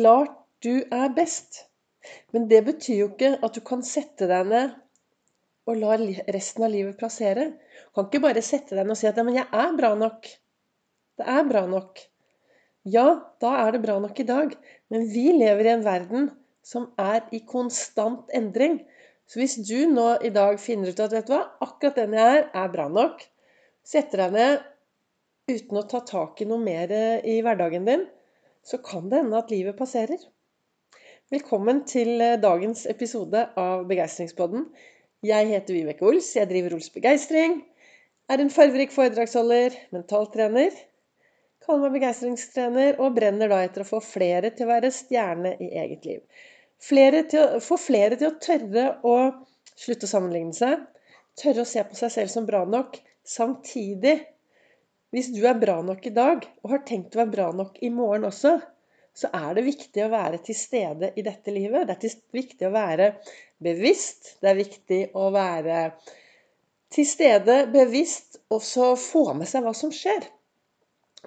klart du er best. Men det betyr jo ikke at du kan sette deg ned og la resten av livet plassere. Du kan ikke bare sette deg ned og si at ja, 'men jeg er bra nok'. Det er bra nok. Ja, da er det bra nok i dag. Men vi lever i en verden som er i konstant endring. Så hvis du nå i dag finner ut at vet du hva, akkurat den jeg er, er bra nok, setter deg ned uten å ta tak i noe mer i hverdagen din, så kan det hende at livet passerer. Velkommen til dagens episode av Begeistringspodden. Jeg heter Vibeke Ols. Jeg driver Ols Begeistring. Er en farverik foredragsholder, mentaltrener kaller meg begeistringstrener og brenner da etter å få flere til å være stjerne i eget liv. Flere å, få flere til å tørre å slutte å sammenligne seg. Tørre å se på seg selv som bra nok. Samtidig, hvis du er bra nok i dag, og har tenkt å være bra nok i morgen også, så er det viktig å være til stede i dette livet. Det er viktig å være bevisst. Det er viktig å være til stede, bevisst, og så få med seg hva som skjer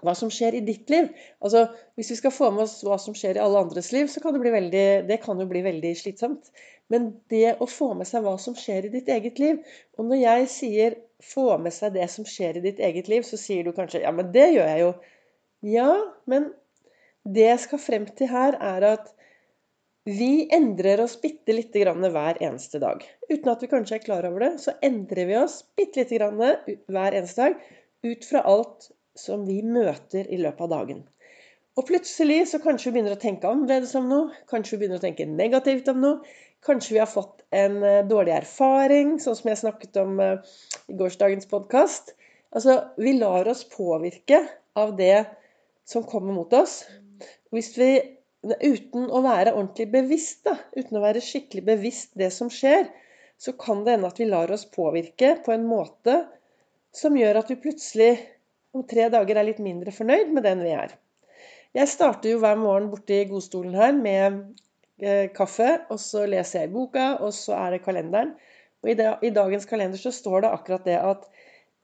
hva som skjer i ditt liv. Altså, Hvis vi skal få med oss hva som skjer i alle andres liv, så kan det, bli veldig, det kan jo bli veldig slitsomt. Men det å få med seg hva som skjer i ditt eget liv Og når jeg sier 'få med seg det som skjer i ditt eget liv', så sier du kanskje 'ja, men det gjør jeg jo'. Ja, men det jeg skal frem til her, er at vi endrer oss bitte lite grann hver eneste dag. Uten at vi kanskje er klar over det, så endrer vi oss bitte lite grann hver eneste dag ut fra alt som vi møter i løpet av dagen. Og plutselig så kanskje vi begynner å tenke annerledes om noe. Kanskje vi begynner å tenke negativt om noe. Kanskje vi har fått en eh, dårlig erfaring, sånn som jeg snakket om eh, i gårsdagens podkast. Altså, vi lar oss påvirke av det som kommer mot oss. Hvis vi, uten å være ordentlig bevisst, da, uten å være skikkelig bevisst det som skjer, så kan det hende at vi lar oss påvirke på en måte som gjør at vi plutselig om tre dager er litt mindre fornøyd med den vi er. Jeg starter jo hver morgen borti godstolen her med eh, kaffe, og så leser jeg boka, og så er det kalenderen. Og i dagens kalender så står det akkurat det at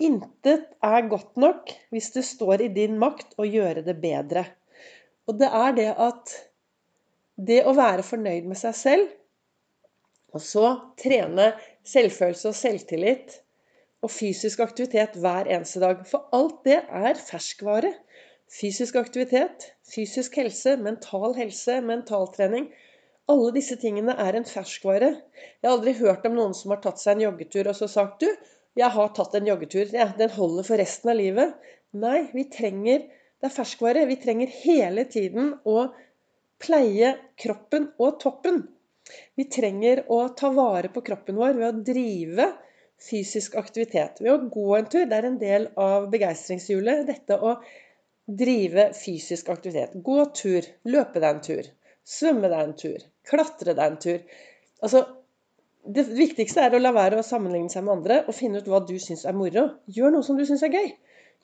intet er godt nok hvis det står i din makt å gjøre det bedre. Og det er det at det å være fornøyd med seg selv, og så trene selvfølelse og selvtillit og fysisk aktivitet hver eneste dag. For alt det er ferskvare. Fysisk aktivitet, fysisk helse, mental helse, mentaltrening. Alle disse tingene er en ferskvare. Jeg har aldri hørt om noen som har tatt seg en joggetur og så sagt du, jeg har tatt en joggetur. Ja, den holder for resten av livet. Nei, vi trenger Det er ferskvare. Vi trenger hele tiden å pleie kroppen og toppen. Vi trenger å ta vare på kroppen vår ved å drive fysisk aktivitet. Ved å gå en tur. Det er en del av begeistringshjulet. Dette å drive fysisk aktivitet. Gå tur. Løpe deg en tur. Svømme deg en tur. Klatre deg en tur. Altså, det viktigste er å la være å sammenligne seg med andre og finne ut hva du syns er moro. Gjør noe som du syns er gøy.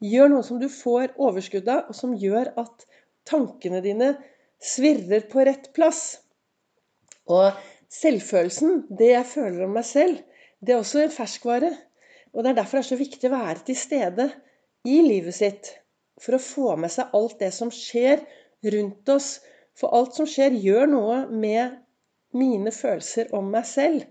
Gjør noe som du får overskudd av, og som gjør at tankene dine svirrer på rett plass. Og selvfølelsen, det jeg føler om meg selv, det er også en ferskvare. Og det er derfor det er så viktig å være til stede i livet sitt. For å få med seg alt det som skjer rundt oss. For alt som skjer, gjør noe med mine følelser om meg selv.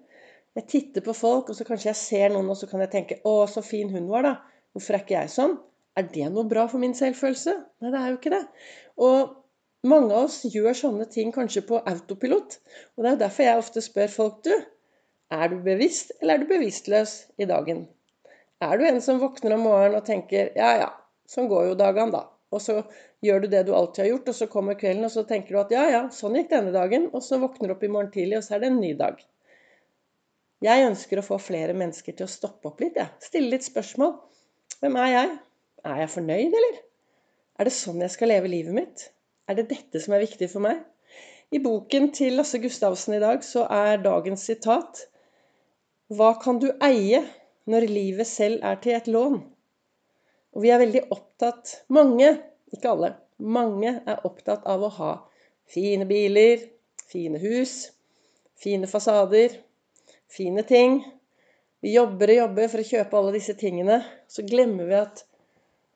Jeg titter på folk, og så kanskje jeg ser noen, og så kan jeg tenke 'Å, så fin hun var, da'. Hvorfor er ikke jeg sånn? Er det noe bra for min selvfølelse? Nei, det er jo ikke det. Og mange av oss gjør sånne ting kanskje på autopilot. Og det er jo derfor jeg ofte spør folk du, er du bevisst, eller er du bevisstløs i dagen? Er du en som våkner om morgenen og tenker ja, ja, sånn går jo dagene, da. Og så gjør du det du alltid har gjort, og så kommer kvelden, og så tenker du at ja, ja, sånn gikk denne dagen. Og så våkner du opp i morgen tidlig, og så er det en ny dag. Jeg ønsker å få flere mennesker til å stoppe opp litt, ja. Stille litt spørsmål. Hvem er jeg? Er jeg fornøyd, eller? Er det sånn jeg skal leve livet mitt? Er det dette som er viktig for meg? I boken til Lasse Gustavsen i dag så er dagens sitat hva kan du eie når livet selv er til et lån? Og vi er veldig opptatt Mange, ikke alle, mange er opptatt av å ha fine biler, fine hus, fine fasader, fine ting. Vi jobber og jobber for å kjøpe alle disse tingene. Så glemmer vi at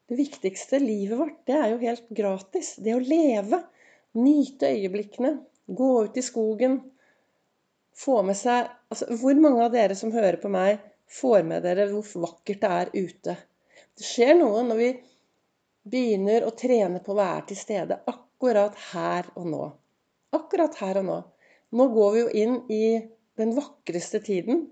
det viktigste livet vårt, det er jo helt gratis. Det å leve. Nyte øyeblikkene. Gå ut i skogen. Få med seg altså, Hvor mange av dere som hører på meg, får med dere hvor vakkert det er ute? Det skjer noe når vi begynner å trene på å være til stede akkurat her og nå. Akkurat her og nå. Nå går vi jo inn i den vakreste tiden.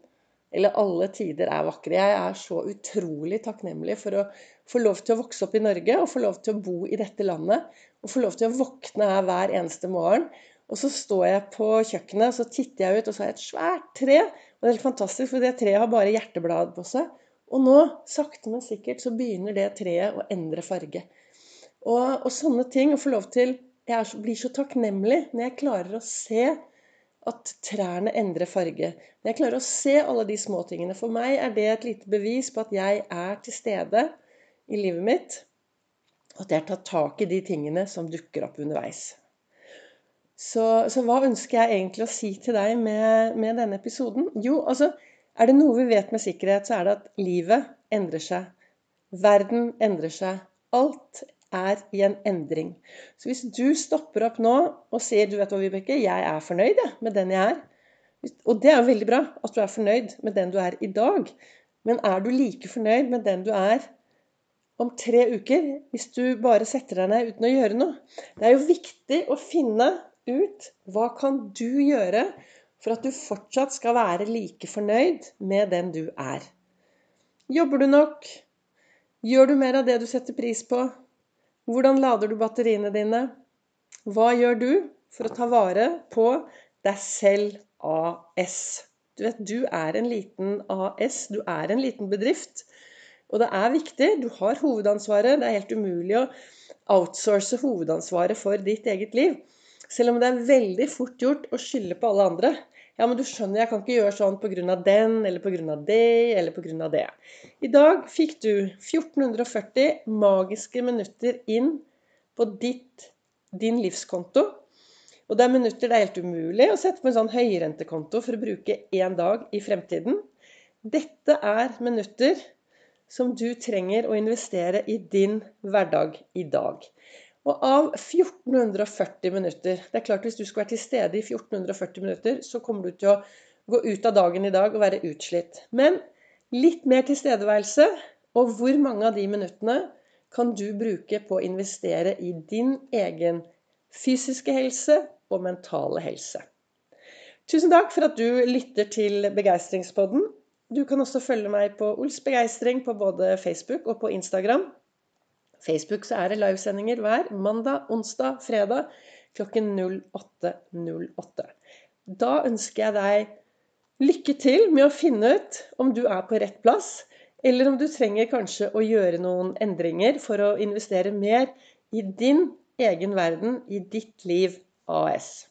Eller alle tider er vakre. Jeg er så utrolig takknemlig for å få lov til å vokse opp i Norge og få lov til å bo i dette landet. Og få lov til å våkne her hver eneste morgen. Og så står jeg på kjøkkenet og så titter jeg ut, og så har jeg et svært tre. Og det er helt fantastisk, for det treet har bare hjerteblad på seg. Og nå, sakte, men sikkert, så begynner det treet å endre farge. Og, og sånne ting å få lov til Jeg er, blir så takknemlig når jeg klarer å se at trærne endrer farge. Når jeg klarer å se alle de små tingene. For meg er det et lite bevis på at jeg er til stede i livet mitt. At jeg tatt tak i de tingene som dukker opp underveis. Så, så hva ønsker jeg egentlig å si til deg med, med denne episoden? Jo, altså er det noe vi vet med sikkerhet, så er det at livet endrer seg. Verden endrer seg. Alt er i en endring. Så hvis du stopper opp nå og sier du vet hva, Vibeke, jeg er fornøyd med den jeg er. Og det er jo veldig bra at du er fornøyd med den du er i dag. Men er du like fornøyd med den du er om tre uker, hvis du bare setter deg ned uten å gjøre noe? Det er jo viktig å finne ut hva kan du gjøre for at du fortsatt skal være like fornøyd med den du er. Jobber du nok? Gjør du mer av det du setter pris på? Hvordan lader du batteriene dine? Hva gjør du for å ta vare på deg selv AS? Du vet, du er en liten AS. Du er en liten bedrift. Og det er viktig. Du har hovedansvaret. Det er helt umulig å outsource hovedansvaret for ditt eget liv. Selv om det er veldig fort gjort å skylde på alle andre. Ja, men du skjønner, jeg kan ikke gjøre sånn pga. den, eller pga. det, eller pga. det. I dag fikk du 1440 magiske minutter inn på ditt, din livskonto. Og det er minutter det er helt umulig å sette på en sånn høyrentekonto for å bruke én dag i fremtiden. Dette er minutter som du trenger å investere i din hverdag i dag. Og av 1440 minutter Det er klart Hvis du skal være til stede i 1440 minutter, så kommer du til å gå ut av dagen i dag og være utslitt. Men litt mer tilstedeværelse, og hvor mange av de minuttene kan du bruke på å investere i din egen fysiske helse og mentale helse? Tusen takk for at du lytter til Begeistringspodden. Du kan også følge meg på Ols Begeistring på både Facebook og på Instagram. Facebook så er det livesendinger hver mandag, onsdag, fredag klokken 08.08. Da ønsker jeg deg lykke til med å finne ut om du er på rett plass, eller om du trenger kanskje å gjøre noen endringer for å investere mer i din egen verden, i ditt liv AS.